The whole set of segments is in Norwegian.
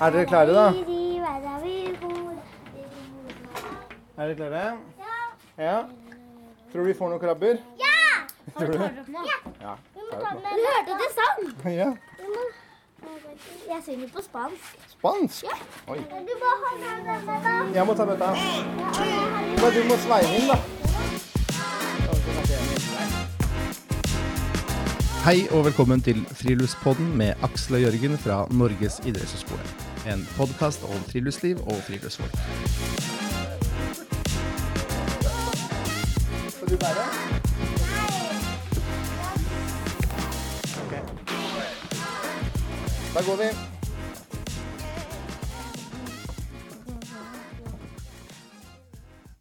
Er dere klare, da? Er dere klare? Ja. Tror du vi får noen krabber? Ja! Tror du? Ja. Du hørte det sang? Ja. Jeg synger på spansk. Spansk? Ja. Oi. Du må ha med denne, da. Jeg må ta med dette. Men du må sveive inn, da. Hei og velkommen til Friluftspodden med Aksel og Jørgen fra Norges idrettshøgskole. En podkast om friluftsliv og friluftsfolk. Skal du bære? Ok. Da går vi.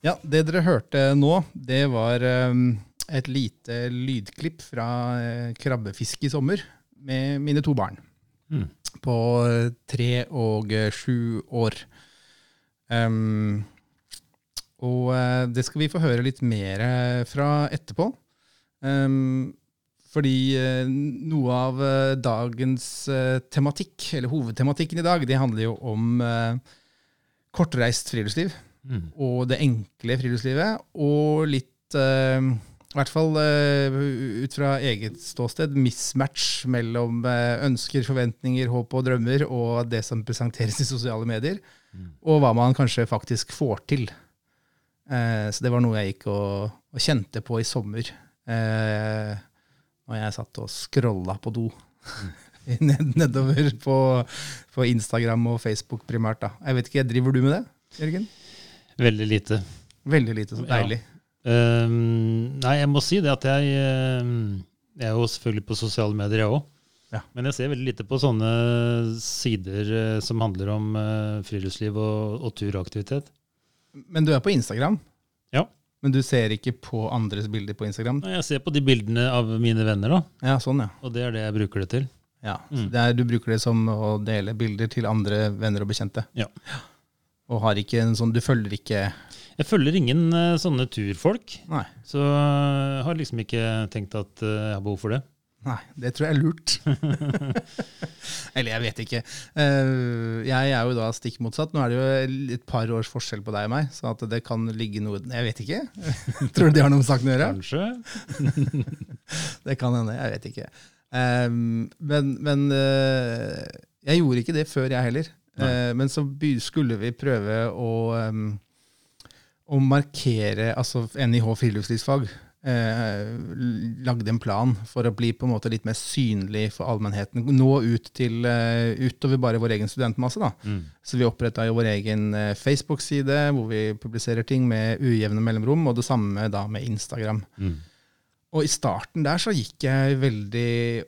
Ja, det dere hørte nå, det var um, et lite lydklipp fra uh, krabbefiske i sommer med mine to barn. Mm. På uh, tre og uh, sju år. Um, og det skal vi få høre litt mer fra etterpå. Um, fordi noe av dagens tematikk, eller hovedtematikken i dag, det handler jo om kortreist friluftsliv. Mm. Og det enkle friluftslivet. Og litt, uh, i hvert fall uh, ut fra eget ståsted, mismatch mellom uh, ønsker, forventninger, håp og drømmer og det som presenteres i sosiale medier, Mm. og hva man kanskje faktisk får til. Uh, så det var noe jeg gikk og, og kjente på i sommer. Når jeg satt og scrolla på do. Ned, nedover på, på Instagram og Facebook primært. da. Jeg vet ikke, Driver du med det, Jørgen? Veldig lite. Veldig lite. Så Ja. Ehm, nei, jeg må si det at jeg ehm, Jeg er jo selvfølgelig på sosiale medier, jeg òg. Ja. Men jeg ser veldig lite på sånne sider eh, som handler om eh, friluftsliv og, og turaktivitet. Men du er på Instagram? Ja. Men du ser ikke på andres bilder på Instagram? Jeg ser på de bildene av mine venner, da, Ja, sånn, ja. og det er det jeg bruker det til. ja. Mm. Det er, du bruker det som å dele bilder til andre venner og bekjente? Ja. Og har ikke en sånn Du følger ikke Jeg følger ingen eh, sånne turfolk, Nei. så jeg har liksom ikke tenkt at eh, jeg har behov for det. Nei, det tror jeg er lurt. Eller jeg vet ikke. Eh, Jeg er jo da stikk motsatt. Nå er det jo et par års forskjell på deg og meg, så at det kan ligge noe Jeg vet ikke. Tror du det har noe med saken å gjøre? Kanskje. Det kan hende, jeg vet ikke. Men men eh, jeg gjorde ikke det før, jeg heller. Nei. Eh, men så skulle vi prøve å, å markere altså NIH friluftslivsfag. eh, lagde en plan for å bli på en måte litt mer synlig for allmennheten. Nå ut til, eh, utover bare vår egen studentmasse. da. Mm. Så vi oppretta jo vår egen eh, Facebook-side hvor vi publiserer ting med ujevne mellomrom, og det samme da med Instagram. Mm. Og i starten der så gikk jeg veldig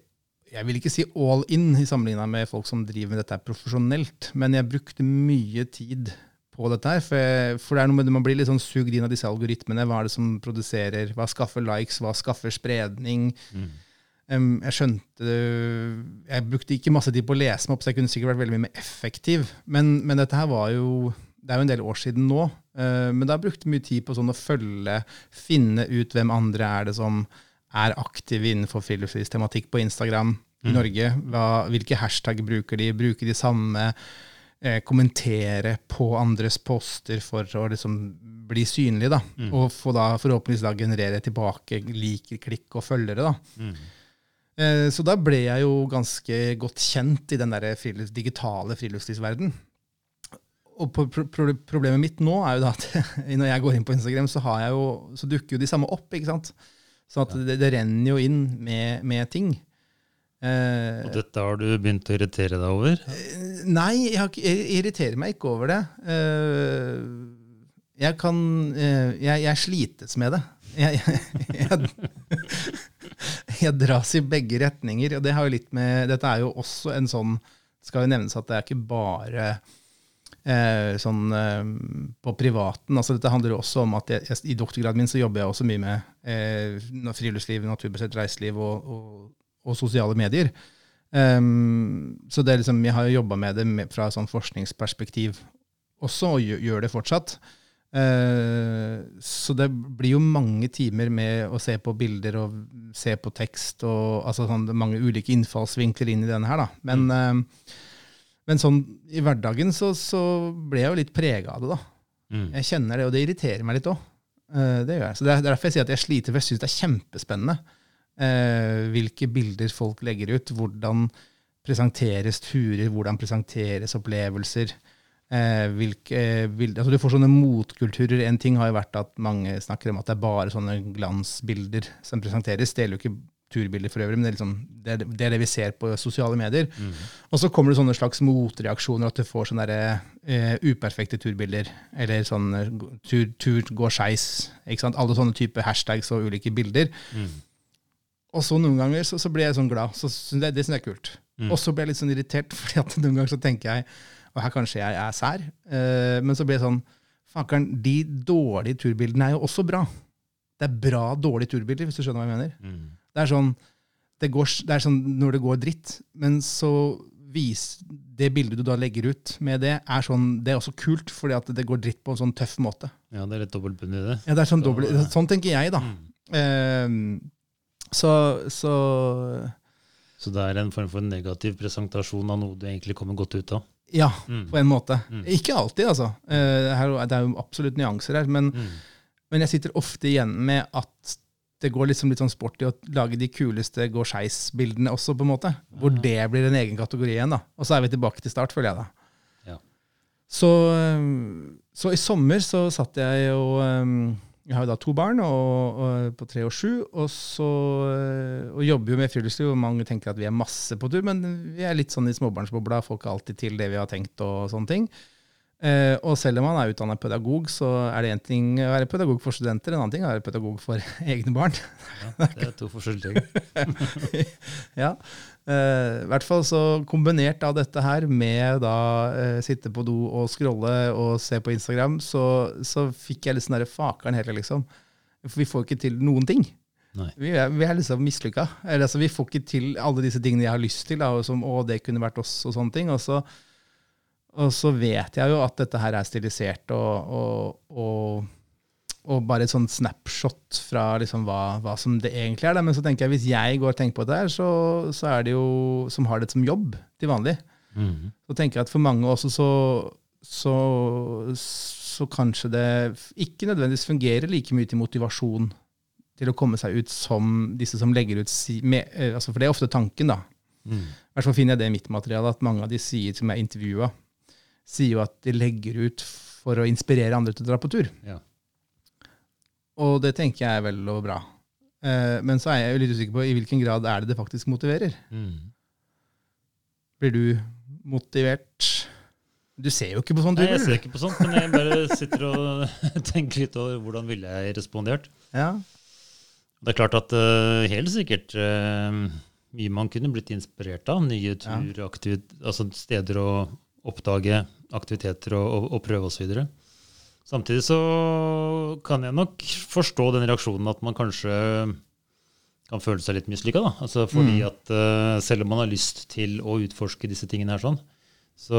Jeg vil ikke si all in i sammenligna med folk som driver med dette profesjonelt, men jeg brukte mye tid på dette her. For, for det er noe med det, man blir litt sånn sugd inn av disse algoritmene. Hva er det som produserer? Hva skaffer likes? Hva skaffer spredning? Mm. Um, jeg skjønte det Jeg brukte ikke masse tid på å lese meg opp, så jeg kunne sikkert vært veldig mye mer effektiv. Men, men dette her var jo Det er jo en del år siden nå. uh, men da brukte mye tid på sånn å følge, finne ut hvem andre er det som er aktive innenfor friluftslivstematikk på Instagram i Mm. Norge. Hva, hvilke hashtag bruker de? Bruker de samme? Eh, kommentere på andres poster for å liksom bli synlig, da. Mm. Og få da forhåpentligvis da generere tilbake liker, klikk og følgere, da. Mm. Eh, Så da ble jeg jo ganske godt kjent i den der frilufts, digitale friluftslivsverden. Og pro pro pro- problemet mitt nå er jo da at når jeg går inn på Instagram, så, har jeg jo, så dukker jo de samme opp. ikke sant? Så at det, det renner jo inn med, med ting. Eh, Og dette har du begynt å irritere deg over? Nei, jeg, har jeg irriterer meg ikke over det. Eh, jeg kan eh, jeg, jeg slites med det. Jeg, jeg, dras i begge retninger. Og det har jo litt med Dette er jo også en sånn Skal jo nevnes at det er ikke bare eh, sånn eh, på privaten. altså Dette handler jo også om at jeg, i doktorgraden min så jobber jeg også mye med eh, friluftsliv, naturbasert reiseliv og, og, og sosiale medier. Um, så det er liksom, jeg har jo jobba med det med, fra et sånn forskningsperspektiv også, og gjør, gjør det fortsatt. Uh, så det blir jo mange timer med å se på bilder og se på tekst, og altså sånn, mange ulike innfallsvinkler inn i denne her. da. Men, eh, Men sånn i hverdagen så, så ble jeg jo litt prega av det, da. Mm. Jeg kjenner det, og det irriterer meg litt òg. Det gjør jeg. Så det er er derfor jeg sier at jeg sliter, for jeg syns det er kjempespennende eh, hvilke bilder folk legger ut. Hvordan presenteres turer, hvordan presenteres opplevelser. Eh, hvilke bilder, altså Du får sånne motkulturer. En ting har jo vært at mange snakker om at det er bare sånne glansbilder som presenteres. Det gjelder jo ikke turbilder for øvrig, men det er, liksom, det, er, det er det vi ser på sosiale medier. Og så kommer det sånne slags motreaksjoner, at du får sånne der, eh, uperfekte turbilder. Eller sånn eh, tur, tur går skeis. Alle sånne type hashtags og ulike bilder. Mm. Og så noen ganger så, så blir jeg sånn glad. Så jeg, det syns jeg er kult. Mm. Og så blir jeg litt sånn irritert, at noen ganger så tenker jeg Og her kanskje jeg er sær, Uh, men så blir jeg sånn Fakkeren, de dårlige turbildene er jo også bra. Det er bra dårlige turbilder, hvis du skjønner hva jeg mener. Mm. Det er sånn, det, går, det er sånn når det går dritt, men så vis det bildet du da legger ut med det, er sånn, det er også kult, fordi at det går dritt på en sånn tøff måte. Ja, det er litt dobbeltbunn i det. Ja, det er sånn, Så- dobbelt, sånn tenker jeg, da. Mm. Eh, så, så Så det er en form for negativ presentasjon av noe du egentlig kommer godt ut av. ja, Mm. på en måte. Mm. Ikke alltid, altså. Eh, det er jo absolutt nyanser her. Men, Mm. men jeg sitter ofte igjen med at det går liksom litt sånn sport i å lage de kuleste gå skeis-bildene også, på en måte. Hvor det blir en egen kategori igjen. da. Og så er vi tilbake til start, føler jeg da. Ja. Så, eh, så i sommer så satt jeg og eh, Jeg har jo da to barn og, og, på tre og sju, og, så, eh, og jobber jo med friluftsliv. og Mange tenker at vi er masse på tur, men vi er litt sånn i småbarnsbobla. Folk er alltid til det vi har tenkt og sånne ting. Eh, og selv om man er utdannet pedagog, så er det én ting å være pedagog for studenter, en annen ting er å være pedagog for egne barn. Ja, det er to forskjellige ting. ja. Uh, I hvert fall så kombinert av dette her med da uh, sitte på do og scrolle og se på Instagram, så, så fikk jeg litt sånn fakeren hele, liksom. For vi får ikke til noen ting. Vi er, vi er liksom mislykka. Eller, Altså, vi får ikke til alle disse tingene jeg har lyst til, da, og som å, det kunne vært oss, og sånne ting. Og så, og så vet jeg jo at dette her er stilisert og, og, og, og bare et sånn snapshot fra liksom hva, hva som det egentlig er. Da. Men så tenker jeg hvis jeg går og tenker på det her, så, så er det jo som har det som jobb til vanlig. Mm. Så tenker jeg at for mange også så, så, så kanskje det ikke nødvendigvis fungerer like mye til motivasjon til å komme seg ut som disse som legger ut si, med, eh, altså For det er ofte tanken, da. Mm. Hvert fall finner jeg det i mitt materiale, at mange av de sier som jeg intervjua, sier jo at de legger ut for å inspirere andre til å dra på tur. Ja. Og det tenker jeg er vel og bra. Eh, Men så er jeg jo litt usikker på i hvilken grad er det det faktisk motiverer. Mm. Blir du motivert? Du ser jo ikke på sånn Nei, jeg ser ikke på sånt, men jeg bare sitter og tenker litt over hvordan ville jeg respondert. Ja. Det er klart at uh, helt sikkert uh, mye man kunne blitt inspirert av. Nye Ja. turaktivit- altså steder å oppdage, aktiviteter og, og, og prøve osv. Samtidig så kan jeg nok forstå den reaksjonen at man kanskje kan føle seg litt mislykka. Altså fordi Mm. at uh, selv om man har lyst til å utforske disse tingene her sånn, så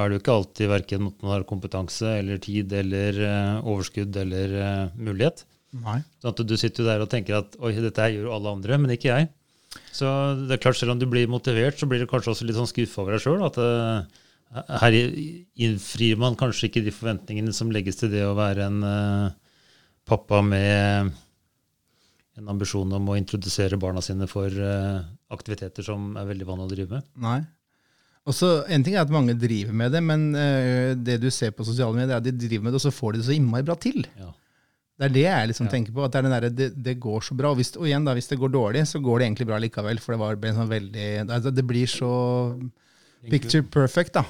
er det jo ikke alltid verken at man har kompetanse eller tid eller uh, overskudd eller uh, mulighet. Nei. Sånn at du sitter jo der og tenker at oi, dette her gjør alle andre, men ikke jeg. Så det er klart, selv om du blir motivert, så blir du kanskje også litt sånn skuffa over deg sjøl. At eh, her innfrir man kanskje ikke de forventningene som legges til det å være en eh, pappa med en ambisjon om å introdusere barna sine for eh, aktiviteter som er veldig vanlig å drive med. Nei. Også, En ting er at mange driver med det, men eh, det du ser på sosiale medier, er at de driver med det, og så får de det så innmari bra til. Ja. Det er det jeg liksom Ja. tenker på. at det, er den der, det, det går så bra. Og, hvis, og igjen da, hvis det går dårlig, så går det egentlig bra likevel. For det, var, ble sånn veldig, altså, det blir så picture perfect. da.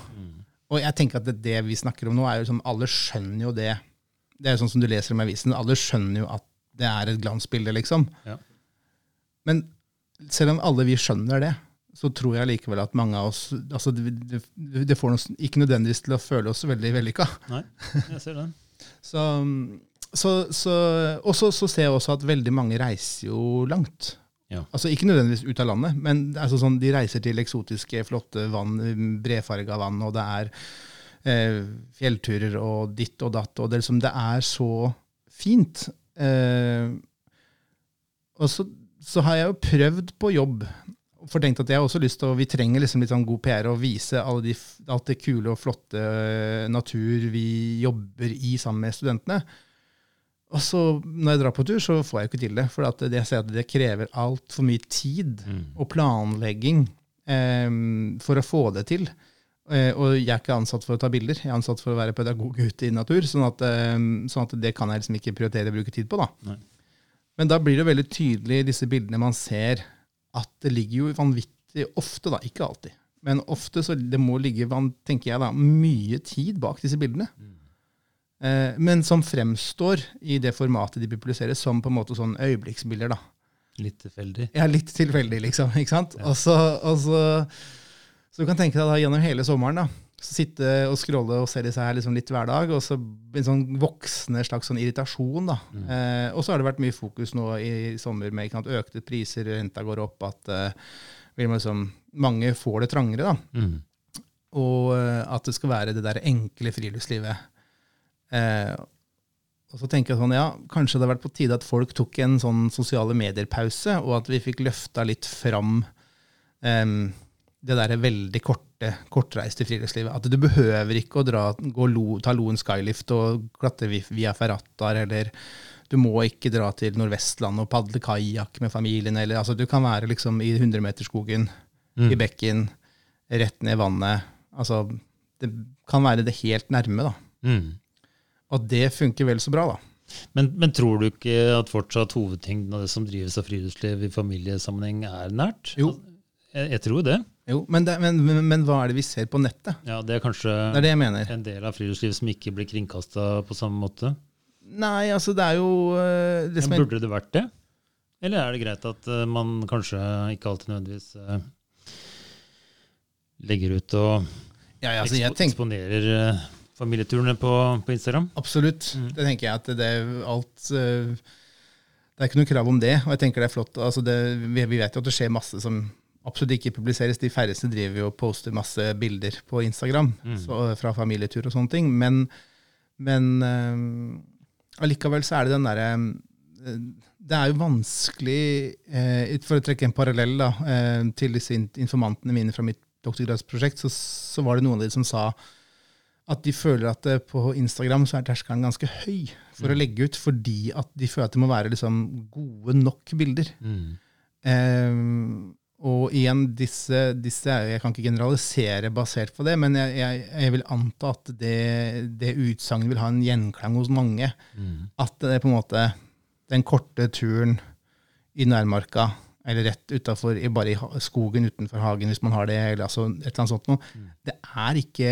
Og jeg tenker at det, det vi snakker om nå, er jo sånn alle skjønner jo det. Det er jo sånn som du leser om i avisen. Alle skjønner jo at det er et glansbilde, liksom. Ja. Men selv om alle vi skjønner det, så tror jeg likevel at mange av oss altså det, det, får oss ikke nødvendigvis til å føle oss veldig vellykka. Nei, jeg ser den. Så, så, så, og så, så ser jeg også at veldig mange reiser jo langt. Ja. Altså Ikke nødvendigvis ut av landet, men altså sånn, de reiser til eksotiske, flotte vann, bredfarga vann, og det er eh, fjellturer og ditt og datt. og Det, liksom, det er så fint. Eh, og så, så har jeg jo prøvd på jobb for tenkt at jeg har også lyst til og Vi trenger liksom litt sånn god PR og vise de, alt det kule og flotte eh, natur vi jobber i sammen med studentene. Og så når jeg drar på tur, så får jeg ikke til det. For at det, jeg ser at det krever altfor mye tid og planlegging eh, for å få det til. Eh, og jeg er ikke ansatt for å ta bilder, jeg er ansatt for å være pedagog ute i natur. Sånn at, eh, sånn at det kan jeg liksom ikke prioritere å bruke tid på. da. Nei. Men da blir det veldig tydelig i disse bildene man ser at det ligger jo vanvittig ofte, da, ikke alltid, men ofte så det må ligge tenker jeg da, mye tid bak disse bildene. Eh, men som fremstår i det formatet de publiserer som på en måte sånn øyeblikksbilder. da. Litt tilfeldig. Ja, litt tilfeldig, liksom. ikke sant? Og så, og så, så du kan tenke deg da gjennom hele sommeren da, så sitte og scrolle og se disse her liksom litt hver dag, og så en sånn voksende slags sånn irritasjon. da. Eh, og så har det vært mye fokus nå i sommer med ikke sant, økte priser, renta går opp, at eh, liksom, mange får det trangere. da. Mm. Og eh, at det skal være det der enkle friluftslivet. Eh, og så tenker jeg sånn, ja, Kanskje det har vært på tide at folk tok en sånn sosiale medier-pause, og at vi fikk løfta litt fram eh, det der veldig korte, kortreiste friluftslivet. At du behøver ikke å dra, gå lo, ta Loen Skylift og klatre via Ferratar, eller du må ikke dra til Nordvestlandet og padle kajakk med familien. eller altså Du kan være liksom i 100-meterskogen, i bekken, rett ned i vannet. Altså, det kan være det helt nærme, da. Mm. Og det funker vel så bra, da. Men, men tror du ikke at fortsatt hovedtyngden av det som drives av friluftsliv i familiesammenheng, er nært? Jo. Jeg, jeg tror det. Jo, men, det, men, men, hva er det vi ser på nettet? Ja, Det er kanskje Det er det en del av friluftslivet som ikke blir kringkasta på samme måte. Nei, altså det er jo øh, det som Men burde det vært det? Eller er det greit at eh, man kanskje ikke alltid nødvendigvis eh, legger ut og ja, altså, ekspo- tenker, eksponerer familieturene på, på Instagram? Absolutt. Det tenker jeg at det er alt øh, Det er ikke noe krav om det, og jeg tenker det er flott. Altså det, vi, vi vet jo at det skjer masse som absolutt ikke publiseres. De færreste driver jo og poster masse bilder på Instagram så, fra familietur og sånne ting. Men, men øh, allikevel så er det den derre øh, det er jo vanskelig, eh, for å trekke en parallell da, eh, til disse informantene mine fra mitt doktorgradsprosjekt, så, så var det noen av de som sa at de føler at eh, på Instagram så er terskelen ganske høy for å legge ut, fordi at de føler at det må være liksom gode nok bilder. Eh, og igjen, disse, disse Jeg kan ikke generalisere basert på det, men jeg, jeg, jeg vil anta at det, det utsagnet vil ha en gjenklang hos mange. At det er på en måte den korte turen i nærmarka, eller rett utafor, bare i skogen utenfor hagen, hvis man har det, eller altså et eller annet sånt noe, det er ikke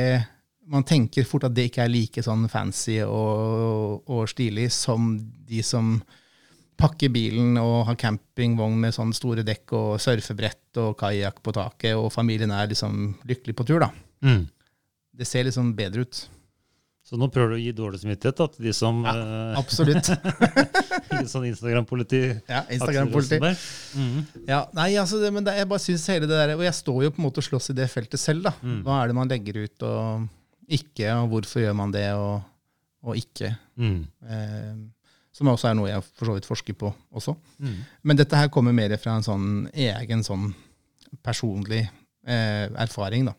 Man tenker fort at det ikke er like sånn fancy og, og stilig som de som pakker bilen og har campingvogn med sånne store dekk og surfebrett og kajakk på taket, og familien er liksom lykkelig på tur, da. Mm. Det ser liksom bedre ut. Så nå prøver du å gi dårlig samvittighet da, til de som ja, Absolutt. gir sånn Instagram-politi. Ja, Instagram-politi. Mm. Mhm. Ja, nei, altså, det, men det, jeg bare synes hele det der, og jeg står jo på en måte og slåss i det feltet selv. da. Mm. Hva er det man legger ut og ikke, og hvorfor gjør man det og, og ikke? Mm. Eh, som også er noe jeg for så vidt forsker på også. Mm. Men dette her kommer mer fra en sånn egen sånn personlig eh, erfaring. da.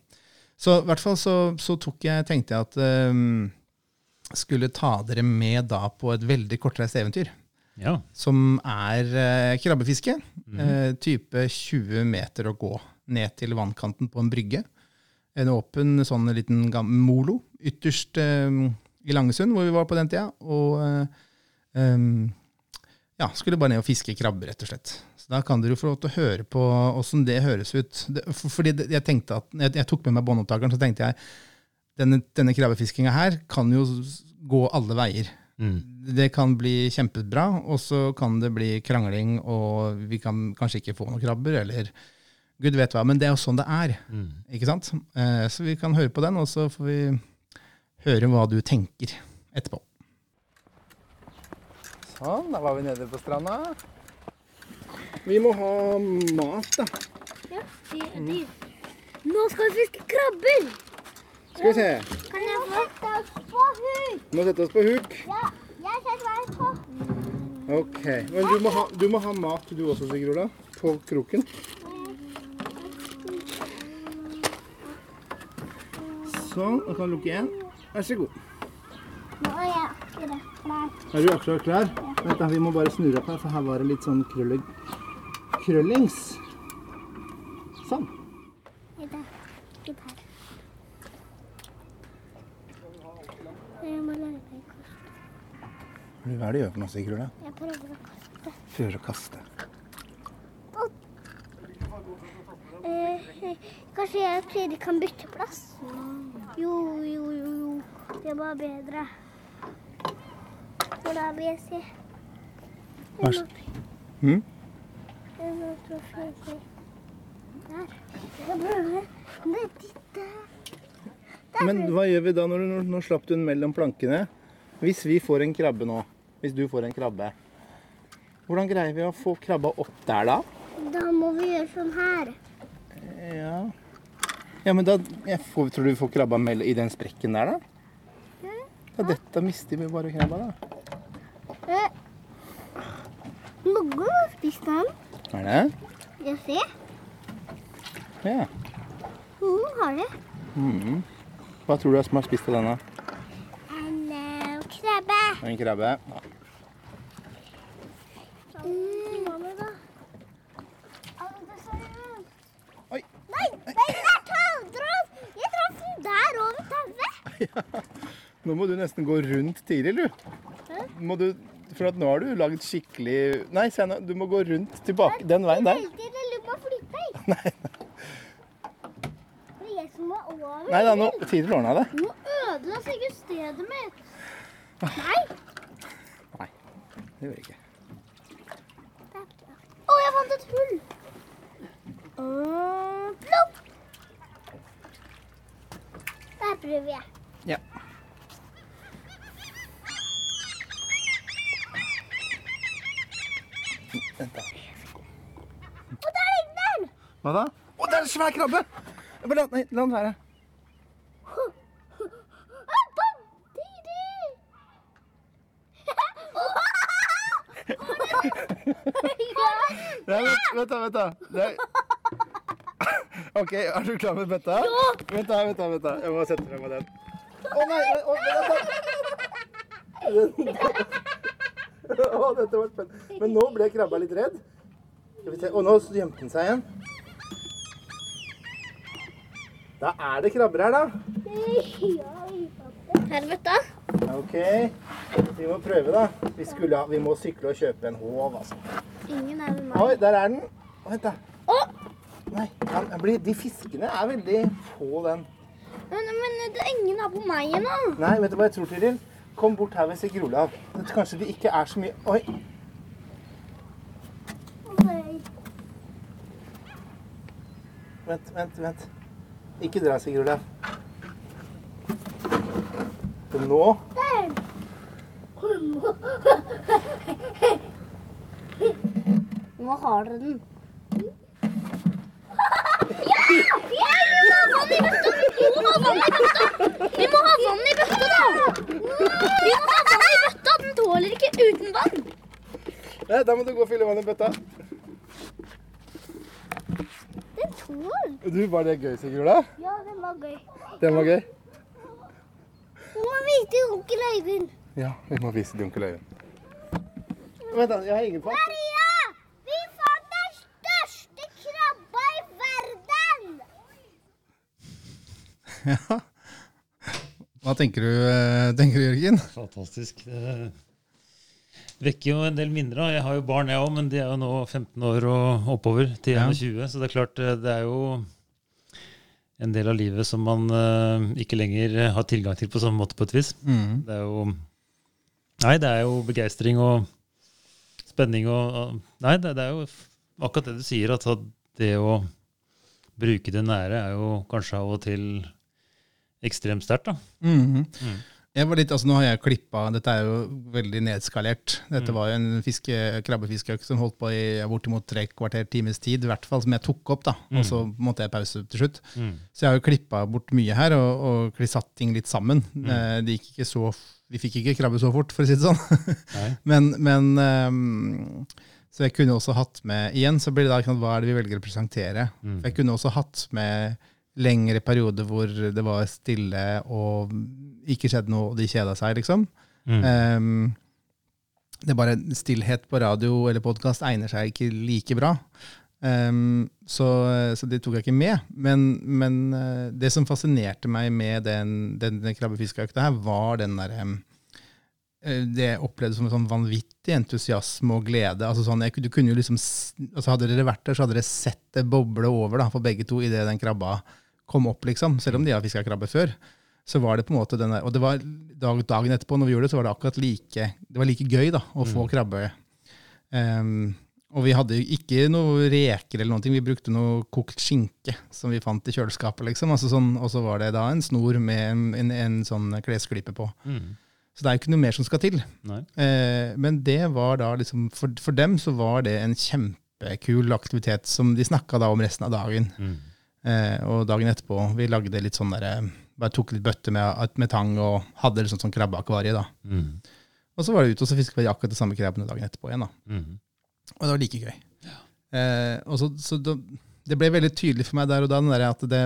Så i hvert fall så, så tok jeg, tenkte jeg at eh, skulle ta dere med da på et veldig kortreist eventyr Ja. som er eh, krabbefiske. Eh, type 20 meter å gå ned til vannkanten på en brygge. En åpen sånn liten molo ytterst eh, i Langesund, hvor vi var på den tida. Og eh, ja, skulle bare ned og fiske krabber, rett og slett. Så da kan dere jo få lov til å høre på åssen det høres ut. Det, for, fordi det, jeg tenkte at, jeg, jeg tok med meg båndopptakeren, så tenkte jeg denne, denne krabbefiskinga her kan jo gå alle veier. Mm. Det kan bli kjempebra, og så kan det bli krangling, og vi kan kanskje ikke få noen krabber, eller gud vet hva. Men det er jo sånn det er. Mm. ikke sant? Eh, Så vi kan høre på den, og så får vi høre hva du tenker etterpå. Sånn, da var vi nede på stranda. Vi må ha mat, da. Ja, de, de. Nå skal vi fiske krabber! Skal vi se. Kan jeg få sette oss på huk? Må sette oss på huk. Ja, jeg setter meg på. Ok. Men du må ha, du må ha mat du også, Sigurd Ola. På kroken. Sånn. Da kan du lukke igjen. Vær så god. Nå er jeg akkurat klar. Er du akkurat klar? Vent da, Vi må bare snurre opp her, for her var det litt sånn krølle... krøllings. Sånn. Vent da. Litt her. Jeg må lære meg å kaste. Hva er det du gjør for noe, Sigurd? Jeg prøver å kaste. Prøver å kaste. Eh, kanskje jeg og Tiri kan bytte plass? Jo, jo, jo, jo. Det var bedre. Hvor er vi? Jeg se. Nei, titta. Der. Men hva gjør vi da når du, nå slapp du den mellom plankene? Hvis vi får en krabbe nå, hvis du får en krabbe, hvordan greier vi å få krabba opp der da? Da må vi gjøre sånn her. Ja, ja men da får, tror du vi får krabba i den sprekken der da? Ja, dette mister vi bare krabba da. Eh. Har spist den. Er det? Ja, se. Ja. Noen har det. Mm. Hva tror du er som har spist av denne? En eh, krabbe. En krabbe. Mm. Hva med da? Alle disse her. Oi. Nei, nei, der traff Jeg traff den der over tauet. Nå må du nesten gå rundt Tiril, du. Du, for nå har du laget skikkelig Nei, se nå, du må gå rundt tilbake den veien der. Nei, Det er jeg som må over. nei da, nå Tiril ordna det. Nå ødela sikkert stedet mitt. Nei. Nei, det gjør jeg ikke. Å, jeg fant et hull. Uh, plopp. Der prøver jeg. Ja. Vent, da. Og der ligger den. Hva da? Å, det er en svær krabbe! Bare La, nei, la den være. Nei, vent, vent da, vent da. Det er... Ok, er du klar med bøtta? Ja. Vent da, vent da, vent da. Jeg må sette frem med den. Å nei, å, vent da. Å, dette var spennende. Men nå ble krabba litt redd. Og nå gjemte den seg igjen. Da er det krabber her, da. Helvete. Ok, vi må prøve, da. Vi, skulle, ha- vi må sykle og kjøpe en håv, altså. Ingen er med meg. Oi, der er den. Vent, da. Å, Nei, han, han blir, de fiskene er veldig på den. men, men det ingen er på meg ennå. Nei, vet du hva jeg tror, Tiril? Kom bort her ved Sigurd Olav. Det- Kanskje det ikke er så mye Oi! Vent, vent, vent. Ikke dra, Sigurd Olav. For nå Der. Nå har dere den. Ja! Ja! Vi må ha vann i bøtta! Vi må ha vann i bøtta, da! Vi må ta vann i bøtta! Den tåler ikke uten vann. Nei, Da må du gå og fylle vann i bøtta. Den tåler. Du, Var det gøy, Sigurd Ja, den var gøy. Den var gøy? Vi må vite onkel Øyvind. Ja, vi må vise til onkel Øyvind. Vent, da. Jeg har ingen fast. Maria! Vi fant den største krabba i verden! Ja. Hva tenker du, eh, tenker du Jørgen? Fantastisk. Det vekker jo en del minner. Jeg har jo barn, jeg òg, men de er jo nå 15 år og oppover til Ja. 21. Så det er klart, eh, det er jo en del av livet som man eh, ikke lenger har tilgang til på samme måte, på et vis. Mm. Det er jo Nei, det er jo begeistring og spenning og Nei, det, det er jo akkurat det du sier, at det å bruke det nære er jo kanskje av og til ekstremt sterkt, da. Mhm. Mm. Jeg var litt, altså Nå har jeg klippa Dette er jo veldig nedskalert. Dette Mm. var jo en fiske, krabbefiskeøkt som holdt på i bortimot tre kvarter times tid, i hvert fall som jeg tok opp. da, Og så måtte jeg pause til slutt. Mm. Så jeg har jo klippa bort mye her og, og satt ting litt sammen. Mm. Eh, Det gikk ikke så, vi fikk ikke krabbe så fort, for å si det sånn. Men, men um, Så jeg kunne også hatt med Igjen så blir det da hva er det vi velger å presentere. Mm. For Jeg kunne også hatt med lengre perioder hvor det var stille og ikke skjedde noe, og de kjeda seg, liksom. Mm. Um, det er bare stillhet på radio eller podkast egner seg ikke like bra. Um, så, så det tok jeg ikke med. Men, men eh, det som fascinerte meg med den, den, den krabbefiskeøkta her, var den derre um, det jeg opplevde som en sånn vanvittig entusiasme og glede. Altså sånn, jeg, du kunne jo liksom, altså Hadde dere vært der, så hadde dere sett det boble over da, for begge to idet den krabba kom opp. liksom. Selv om de har fiska krabbe før. Så var det på en måte den der, Og det var dag, dagen etterpå, når vi gjorde det, så var det akkurat like det var like gøy da, å få krabbe. Um, og vi hadde jo ikke noe reker eller noen ting. Vi brukte noe kokt skinke som vi fant i kjøleskapet. liksom. Altså sånn, og så var det da en snor med en, en, en sånn klesklype på. Mm. Så det er jo ikke noe mer som skal til. Eh, men det var da liksom, for, for dem så var det en kjempekul aktivitet som de snakka da om resten av dagen. Mm. Eh, og dagen etterpå, vi lagde litt sånn der, Bare tok litt bøtter med, med tang og hadde litt sånn krabbeakvarie. da. Mm. Og så var det ute, og så fiska vi akkurat de samme krabbene dagen etterpå igjen. da. Mm. Og det var like gøy. Eh, og så, så det, det ble veldig tydelig for meg der og da den der at det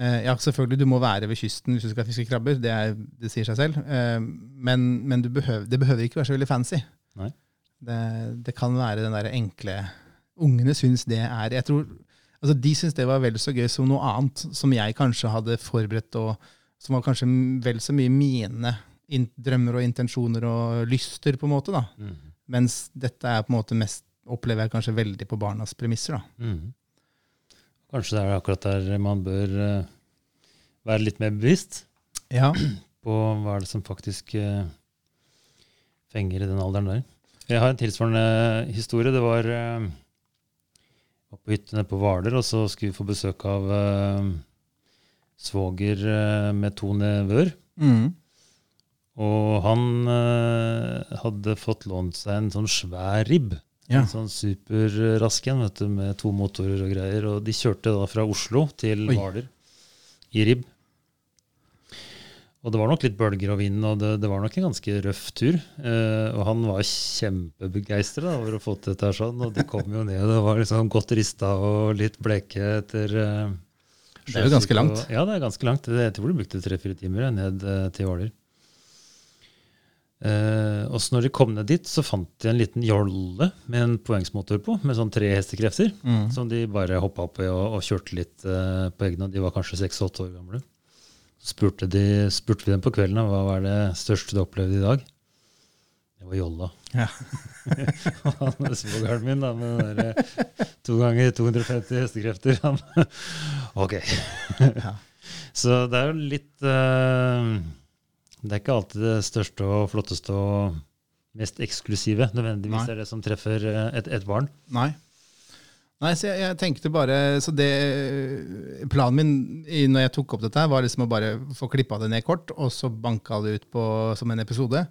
eh, Ja, selvfølgelig, du må være ved kysten hvis du skal fiske krabber, det, er, det sier seg selv. Eh, men men du behøver, det behøver ikke være så veldig fancy. Nei. Det, det kan være den der enkle Ungene syns det er jeg tror, altså De syntes det var vel så gøy som noe annet som jeg kanskje hadde forberedt, og som var kanskje vel så mye mine in drømmer og intensjoner og lyster, på en måte. da. Mm. Mens dette er på en måte mest, opplever jeg kanskje veldig på barnas premisser. da. Mm. Kanskje det er akkurat der man bør eh, være litt mer bevisst Ja. på hva er det som faktisk eh, fenger i den alderen der. Jeg har en tilsvarende historie. Det var, eh, var på hyttene på Hvaler, og så skulle vi få besøk av uh, svoger uh, med to nevøer. Mm. Og han uh, hadde fått lånt seg en sånn svær ribb. Ja. En sånn superrask en med to motorer og greier. Og de kjørte da fra Oslo til. Hvaler i ribb. Og det var nok litt bølger og vind, og det, det var nok en ganske røff tur. Eh, og han var kjempebegeistra over å få til dette sånn, og de kom jo ned. Det var liksom godt rista og litt bleke etter eh, Det er jo ganske langt. Og, ja, det er ganske langt. Det- Jeg tror de brukte tre-fire timer ned eh, til Hvaler. Eh, og så når de kom ned dit, så fant de en liten jolle med en poengsmotor på, med sånn tre hestekrefter, Mm. som de bare hoppa opp i og, og kjørte litt eh, på egne. De var kanskje seks-åtte år gamle. Spurte, de, spurte vi dem på kvelden hva var det største du opplevde i dag. Det var jolla. Ja. Han Svogeren min da, med der, eh, to ganger 250 hestekrefter. Han, ok. Ja. Så det er jo litt uh, Det er ikke alltid det største og flotteste og mest eksklusive nødvendigvis Nei. er det som treffer eh, et, et barn. Nei. Nei, så jeg, jeg tenkte bare så det, Planen min i, når jeg tok opp dette, her, var liksom å bare få klippa det ned kort, og så banka det ut på, som en episode.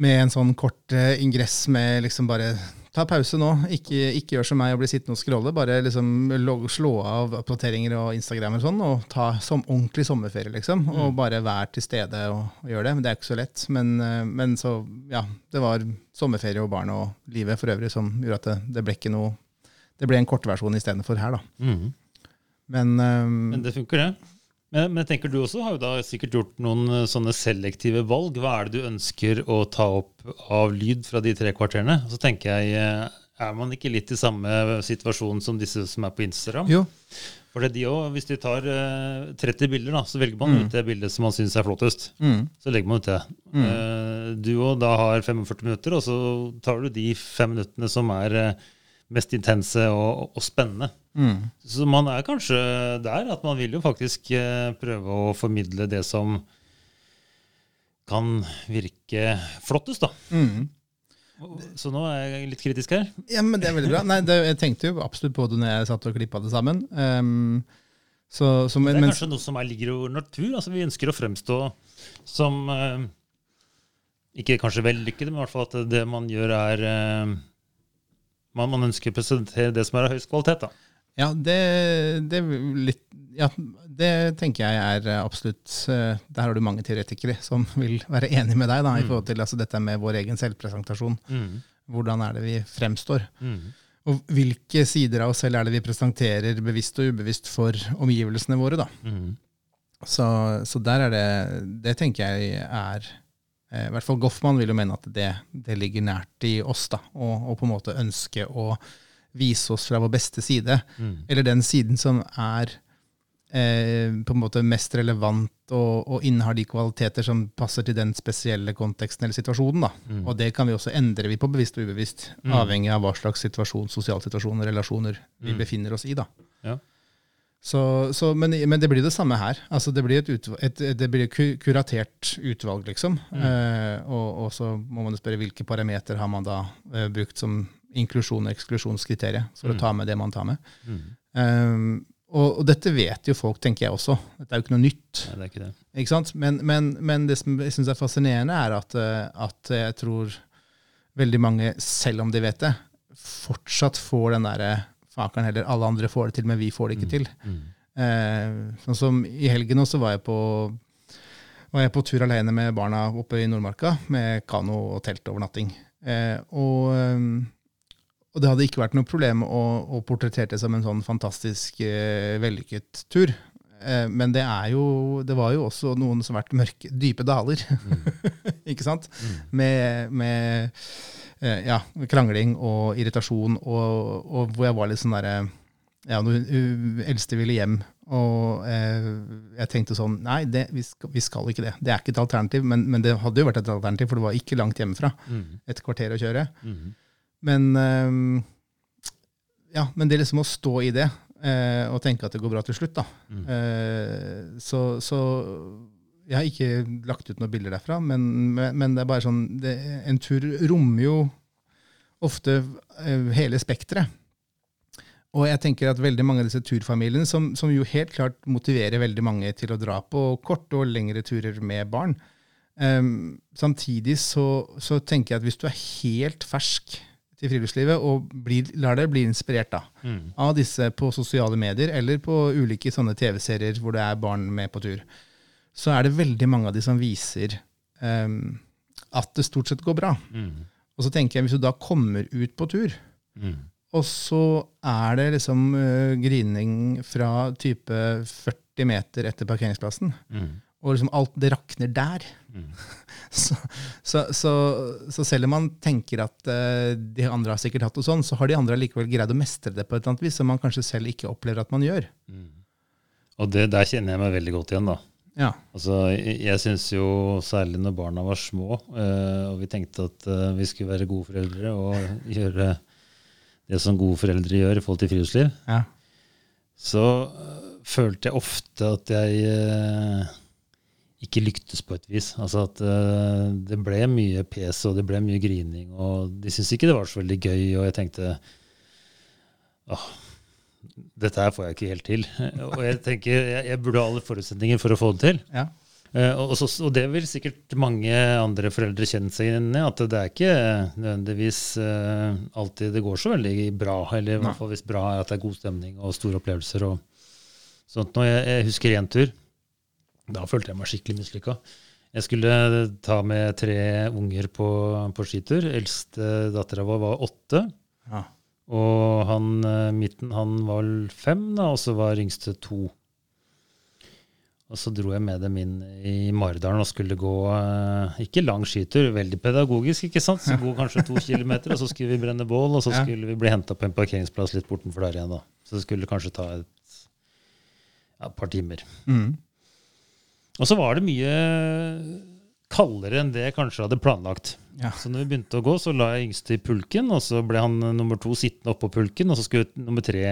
Med en sånn kort uh, ingress med liksom bare Ta pause nå, ikke, ikke gjør som meg og bli sittende og scrolle. Bare liksom log, slå av oppdateringer og Instagram og sånn, og ta som ordentlig sommerferie, liksom. Og bare være til stede og, og gjøre det. Men det er ikke så lett. Men, eh, men så, ja. Det var sommerferie og barn og livet for øvrig som gjorde at det, det ble ikke noe Det ble en kortversjon istedenfor her, da. Mm. Men, um, Men det funker, det. Men, men tenker du også har jo da sikkert gjort noen eh, sånne selektive valg. Hva er det du ønsker å ta opp av lyd fra de tre kvarterene? Så tenker jeg, eh, er man ikke litt i samme situasjon som disse som er på Instagram? jo. For det er de også, hvis de tar uh, 30 bilder, da, så velger man ut det bildet som man syns er flottest. Mm. Så legger man ut det. Eh, du òg da har 45 minutter, og så tar du de fem minuttene som er eh, mest intense og, og spennende. Mm. Så man er kanskje der at man vil jo faktisk eh, prøve å formidle det som kan virke flottest, da. Mm. Så nå er jeg litt kritisk her. Ja, men det er veldig bra. Nei, det, jeg tenkte jo absolutt på det når jeg satt og klippa det sammen. Um, så, så, men, Det er kanskje kanskje noe som er, ligger over natur. altså Vi ønsker å fremstå som eh, Ikke kanskje vellykkede, men i hvert fall at det man gjør, er eh, man, man ønsker å presentere det som er av høyest kvalitet. da. ja, det, det, litt, ja, det tenker jeg er absolutt eh, Der har du mange teoretikere som vil være enig med deg da, i forhold til altså, dette med vår egen selvpresentasjon. Mm. Hvordan er det vi fremstår? Mm. og hvilke sider av oss selv er det vi presenterer bevisst og ubevisst for omgivelsene våre. da. Mm. Så, så der er det Det tenker jeg er I hvert fall Goffman vil jo mene at det, det ligger nært i oss. da, Og, og på en måte ønske å vise oss fra vår beste side. Mm. Eller den siden som er eh, på en måte mest relevant og, og innehar de kvaliteter som passer til den spesielle konteksten eller situasjonen. da. Mm. Og det kan vi også endre vi på bevisst og ubevisst, Mm. avhengig av hva slags situasjon, sosial situasjon og relasjoner vi Mm. befinner oss i. da. Ja. Så, så, men, men det blir det samme her. Altså det blir et, utvalg, et, det blir et kuratert utvalg, liksom. Mm. Eh, og, og så må man spørre hvilke parameter har man da eh, brukt som inklusjon- og eksklusjonskriterium for Mm. å ta med det man tar med. Mm. Um, og, og dette vet jo folk, tenker jeg også. Dette er jo ikke noe nytt. Nei, det er ikke det. Ikke sant? Men, men, men det som jeg syns er fascinerende, er at, eh, at jeg tror veldig mange, selv om de vet det, fortsatt får den derre Fakeren heller, alle andre får det til, men vi får det ikke til. Mm. Eh, sånn som I helgen også var jeg på var jeg på tur alene med barna oppe i Nordmarka med kano og teltovernatting. Eh, og, eh, og det hadde ikke vært noe problem å, å portrettere det som en sånn fantastisk eh, vellykket tur. Eh, men det, er jo, det var jo også noen som har vært mørke, dype daler. ikke sant? Mm. Med, med ja, krangling og irritasjon, og, og hvor jeg var litt sånn derre ja, når hun eldste ville hjem, og eh, jeg tenkte sånn Nei, det, vi, skal, vi skal ikke det. Det er ikke et alternativ. Men, men det hadde jo vært et alternativ, for det var ikke langt hjemmefra. Mm. Et kvarter å kjøre. Mm. Men, eh, ja, men det liksom å stå i det, eh, og tenke at det går bra til slutt, da. Mm. Eh, så, så jeg har ikke lagt ut noen bilder derfra, men, men det er bare sånn det, En tur rommer jo ofte eh, hele spekteret. Og jeg tenker at veldig mange av disse turfamiliene, som, som jo helt klart motiverer veldig mange til å dra på korte og lengre turer med barn, um, samtidig så, så tenker jeg at hvis du er helt fersk til friluftslivet og blir, lar deg bli inspirert da, Mm. av disse på sosiale medier eller på ulike sånne TV-serier hvor det er barn med på tur, så er det veldig mange av de som viser um, at det stort sett går bra. Mm. Og så tenker jeg, hvis du da kommer ut på tur, Mm. og så er det liksom uh, grining fra type 40 meter etter parkeringsplassen, Mm. og liksom alt det rakner der, Mm. så, så, så, så selv om man tenker at uh, de andre har sikkert hatt det sånn, så har de andre likevel greid å mestre det på et eller annet vis, som man kanskje selv ikke opplever at man gjør. Mm. Og det, der kjenner jeg meg veldig godt igjen, da. Ja. Altså, jeg syns jo særlig når barna var små, eh, og vi tenkte at eh, vi skulle være gode foreldre og gjøre det som gode foreldre gjør i forhold til friluftsliv, Ja. så eh, følte jeg ofte at jeg ikke lyktes på et vis. Altså at det ble mye pes og det ble mye grining, og de syntes ikke det var så veldig gøy, og jeg tenkte åh, dette her får jeg ikke helt til. Og jeg tenker jeg, jeg burde ha alle forutsetninger for å få det til. Ja. Uh, og, så, og det vil sikkert mange andre foreldre kjenne seg igjen i, at det er ikke nødvendigvis uh, alltid det går så veldig bra. Eller i hvert fall hvis bra er at det er god stemning og store opplevelser. og sånt. Når jeg, jeg husker én tur, da følte jeg meg skikkelig mislykka. Jeg skulle ta med tre unger på, på skitur. Eldste dattera vår var åtte. Ja. Og han eh, midten han var fem, da, og så var yngste to. Og så dro jeg med dem inn i Maridalen og skulle gå eh, ikke lang skitur, veldig pedagogisk, ikke sant? Så gå kanskje to kilometer, og så skulle vi brenne bål, og så skulle vi bli henta på en parkeringsplass litt bortenfor der igjen. da. Så det skulle kanskje ta et, ja, par timer. Mm. Og så var det mye kaldere enn det jeg kanskje hadde planlagt. Ja. Så når vi begynte å gå, så la jeg yngste i pulken, og så ble han nummer to sittende oppå pulken, og så skulle nummer tre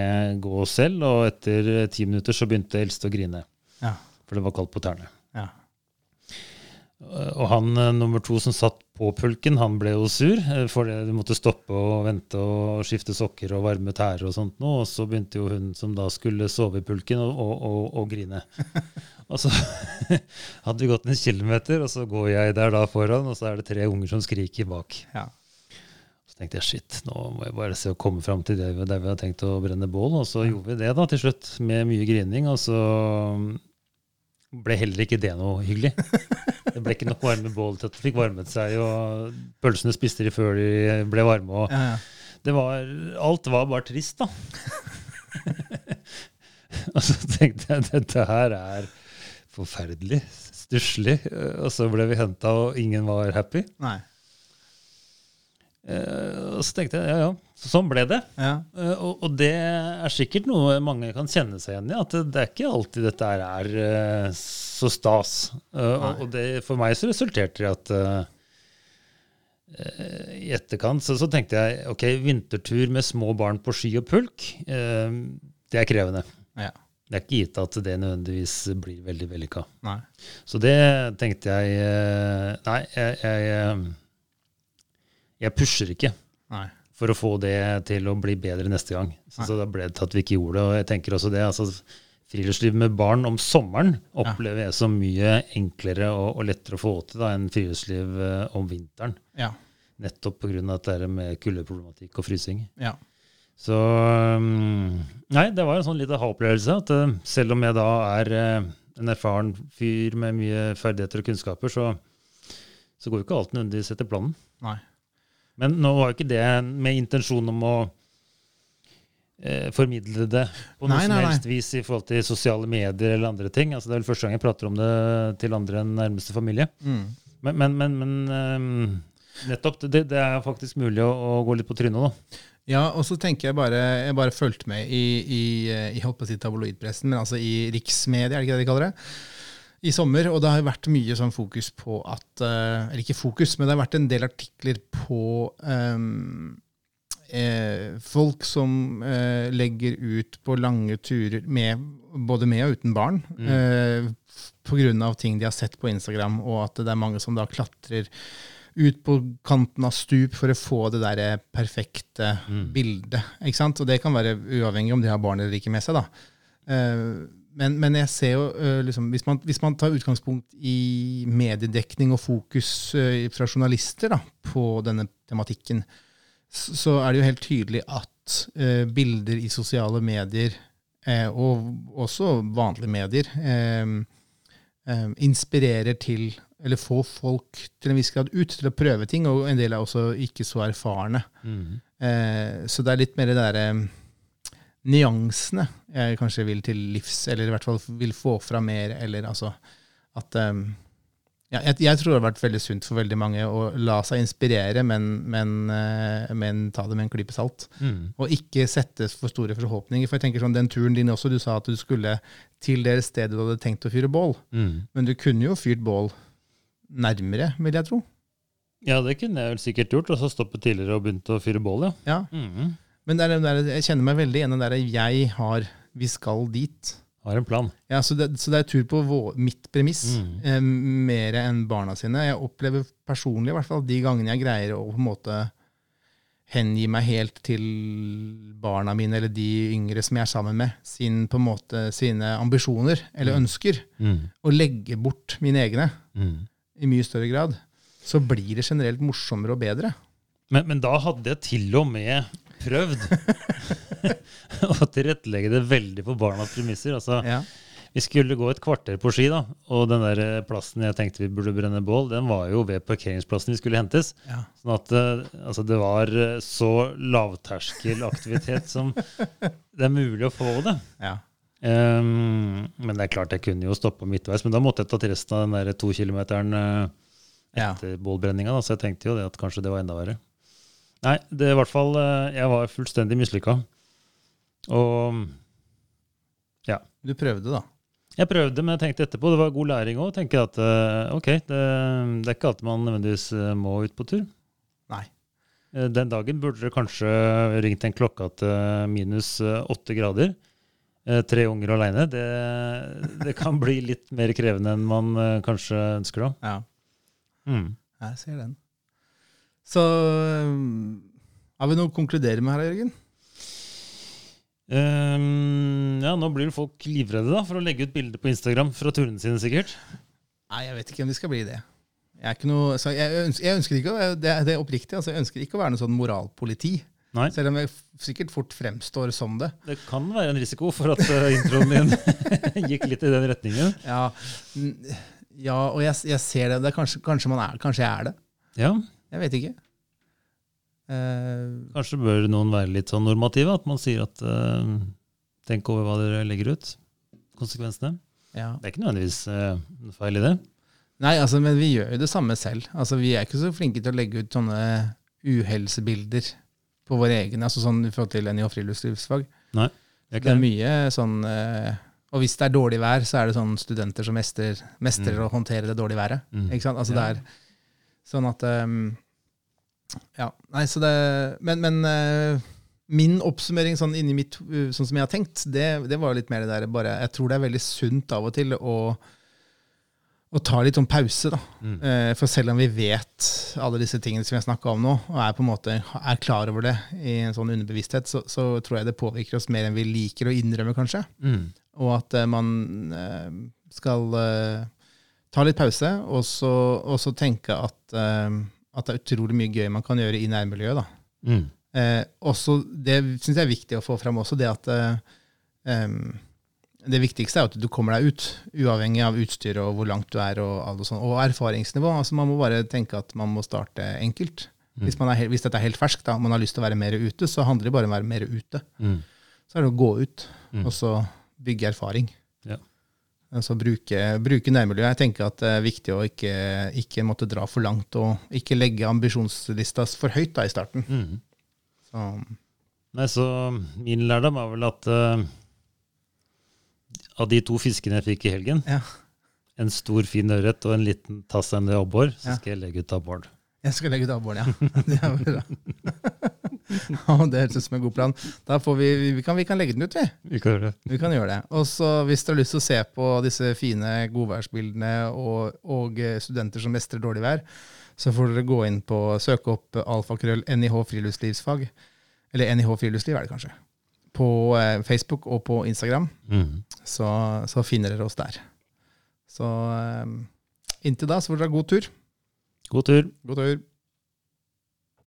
gå selv, og etter eh, ti minutter så begynte eldste å grine, Ja. for det var kaldt på tærne. Ja. Eh, Og han eh, nummer to som satt på pulken, han ble jo sur, for du måtte stoppe og vente og skifte sokker og varme tærer og sånt noe, og så begynte jo hun som da skulle sove i pulken, å grine. Og så hadde vi gått en kilometer, og så går jeg der da foran, og så er det tre unger som skriker bak. Ja. Så tenkte jeg shit, nå må jeg bare se å komme fram til det, der vi har tenkt å brenne bål. Og så gjorde vi det da til slutt, med mye grining. Og så ble heller ikke det noe hyggelig. Det ble ikke nok varme bål til at det fikk varmet seg, og pølsene spiste de før de ble varme. og Ja, ja. det var, alt var bare trist, da. og så tenkte jeg dette her er forferdelig, stusslig. Og så ble vi henta, og ingen var happy. Nei. Eh, og så tenkte jeg ja, ja, så sånn ble det. Ja. Eh, og, og det er sikkert noe mange kan kjenne seg igjen i. At det, det er ikke alltid dette er eh, så stas. Eh, og, det, for meg så resulterte det i at eh, eh, i etterkant så, så tenkte jeg ok, vintertur med små barn på ski og pulk, eh, det er krevende. ja. Det er ikke gitt at det nødvendigvis blir veldig vellykka. Så det tenkte jeg eh, Nei, jeg, jeg, eh, jeg pusher ikke Nei. for å få det til å bli bedre neste gang. Så, så da ble det til at vi ikke gjorde det. Og jeg tenker også det, altså Friluftsliv med barn om sommeren opplever jeg som mye enklere og, og lettere å få til da, enn friluftsliv eh, om vinteren. Ja. Nettopp pga. at det er med kuldeproblematikk og frysing. Ja. Så um, Nei, det var en sånn liten ha-opplevelse. At uh, selv om jeg da er uh, en erfaren fyr med mye ferdigheter og kunnskaper, så, så går jo ikke alt nødvendigvis etter planen. Nei. Men nå var jo ikke det med intensjon om å eh, formidle det på noe Nei, som nei, nei. helst vis i forhold til sosiale medier eller andre ting. Altså, det er vel første gang jeg prater om det til andre enn nærmeste familie. Mm. Men, men, men, men um, nettopp, det, det er faktisk mulig å, å gå litt på trynet nå. Ja, og så tenker jeg bare Jeg bare fulgte med i, i, eh, i holdt på å si tabloidpressen, men altså i riksmedia, er det ikke det de kaller det? I sommer. Og det har vært mye sånn fokus på at eh, Eller ikke fokus, men det har vært en del artikler på um, eh, folk som eh, legger ut på lange turer med, både med og uten barn. Eh, Pga. ting de har sett på Instagram, og at det er mange som da klatrer ut på kanten av stup for å få det der perfekte bildet. Ikke sant? Og det kan være uavhengig om de har barn eller ikke med seg. da. Eh, men, men jeg ser jo eh, liksom, hvis, man, hvis man tar utgangspunkt i mediedekning og fokus eh, fra journalister da, på denne tematikken, så er det jo helt tydelig at eh, bilder i sosiale medier, eh, og også vanlige medier, eh, eh, inspirerer til eller få folk til en viss grad ut til å prøve ting, og en del er også ikke så erfarne. Eh, så det er litt mer det derre nyansene jeg kanskje vil til livs, eller i hvert fall vil få fra mer, eller altså at eh, ja, jeg, jeg tror det har vært veldig sunt for veldig mange å la seg inspirere, men, men, eh, men ta det med en klype salt. Og ikke sette for store forhåpninger. For jeg tenker sånn, Den turen din også, du sa at du skulle til det stedet du hadde tenkt å fyre bål. Men du kunne jo fyrt bål nærmere, vil jeg tro. Ja, det kunne jeg vel sikkert gjort. Og så stoppet tidligere og begynt å fyre bål, ja. Ja. Men det er den der, jeg kjenner meg veldig igjen i den der 'jeg har, vi skal dit'. Har en plan. Ja, Så det, så det er tur på vår, mitt premiss, eh, mer enn barna sine. Jeg opplever personlig, i hvert fall de gangene jeg greier å på en måte hengi meg helt til barna mine, eller de yngre som jeg er sammen med, sin, på en måte, sine ambisjoner eller ønsker, og legge bort mine egne i mye større grad, så blir det generelt morsommere og bedre. Men, men da hadde jeg til og med prøvd å tilrettelegge det veldig på barnas premisser. Altså, Ja. Vi skulle gå et kvarter på ski, da, og den der plassen jeg tenkte vi burde brenne bål, den var jo ved parkeringsplassen vi skulle hentes. Ja. Sånn at eh, altså, det var eh, så lavterskelaktivitet som det er mulig å få det. Ja. Um, men det er klart jeg kunne jo stoppa midtveis, men da måtte jeg tatt resten av den der to kilometeren etter Ja. bålbrenninga, så jeg tenkte jo det at kanskje det var enda verre. Nei, det er i hvert fall uh, Jeg var fullstendig mislykka. Og ja. Du prøvde, da. Jeg prøvde, men jeg tenkte etterpå, det var god læring òg. Tenker at uh, ok, det, det er ikke alltid man nødvendigvis må ut på tur. Nei. Eh, Den dagen burde dere kanskje ringt en klokka til minus eh, åtte grader. Eh, Tre unger aleine. Det, det kan bli litt mer krevende enn man eh, kanskje ønsker da. Ja. Mm. Jeg ser den. Så um, har vi noe å konkludere med her, Jørgen? Um, ja, nå blir folk livredde da, for å legge ut bilder på Instagram fra turene sine, sikkert. Nei, jeg vet ikke om de skal bli det. Jeg, noe, så jeg, ønsker, jeg ønsker ikke det, det er oppriktig, altså, jeg ønsker ikke å være noe sånn moralpoliti. Nei, Selv om jeg sikkert fort fremstår som det. det kan være en risiko for at eh, introen din gikk litt i den retningen. Ja, ja og jeg, jeg ser det. det er kanskje, kanskje, man er, kanskje jeg er det. Ja, Jeg vet ikke. Uh, Kanskje bør noen være litt sånn normative, at man sier at uh, tenk over hva dere legger ut. Konsekvensene. ja. Det er ikke nødvendigvis uh, feil i det. Nei, altså, men vi gjør jo det samme selv. Altså, vi er ikke så flinke til å legge ut sånne uhelsebilder på våre egne, altså sånn i forhold til NIH friluftslivsfag. Nei, Det Det er mye sånn eh, Og hvis det er dårlig vær, så er det sånn studenter som mestrer, mestrer Mm. å håndtere det dårlige været. Mm. Ikke sant? Altså Ja. det er sånn at ehm, Ja. Nei, så det Men, men eh, min oppsummering sånn inni mitt, uh, sånn som jeg har tenkt, det, det var litt mer det der bare Jeg tror det er veldig sunt av og til å, å ta litt sånn pause, da. Mm. Eh, For selv om vi vet alle disse tingene som vi har snakka om nå, og er på en måte er klar over det i en sånn underbevissthet, så, så tror jeg det påvirker oss mer enn vi liker å innrømme, kanskje. Mm. Og at eh, man eh, skal ta litt pause, og så, og så tenke at, at det er utrolig mye gøy man kan gjøre i nærmiljøet. da. Mm. Eh, også, det syns jeg er viktig å få fram også, det at eh, em, det viktigste er at du kommer deg ut, uavhengig av utstyr og hvor langt du er, og, sånn, og erfaringsnivå. Altså, man må bare tenke at man må starte enkelt. Mm. Hvis, man er, hvis dette er helt ferskt, og man har lyst til å være mer ute, så handler det bare om å være mer ute. Mm. Så er det å gå ut, Mm. og så bygge erfaring. Ja. Altså bruke, bruke nærmiljøet. Jeg tenker at det er viktig å ikke, ikke måtte dra for langt, og ikke legge ambisjonslista for høyt da, i starten. Mm. Så, Nei, så min lærdom er vel at eh, av de to fiskene jeg fikk i helgen, ja. en stor, fin ørret og en liten tass av abbor, så skal jeg legge ut abboren. Jeg skal legge ut abboren, ja. Det er bra. ja, det høres ut som en god plan. Da får vi, vi, kan, vi kan legge den ut, vi. Vi kan gjøre det. Vi kan gjøre det. Og så hvis du har lyst til å se på disse fine godværsbildene og, og eh, studenter som mestrer dårlig vær, så får dere gå inn på søke opp alfakrøll NIH friluftslivsfag. Eller NIH friluftsliv er det kanskje. På eh, Facebook og på Instagram. Mm. Så, så finner dere oss der. Så eh, inntil da så får dere ha god tur. God tur. God tur.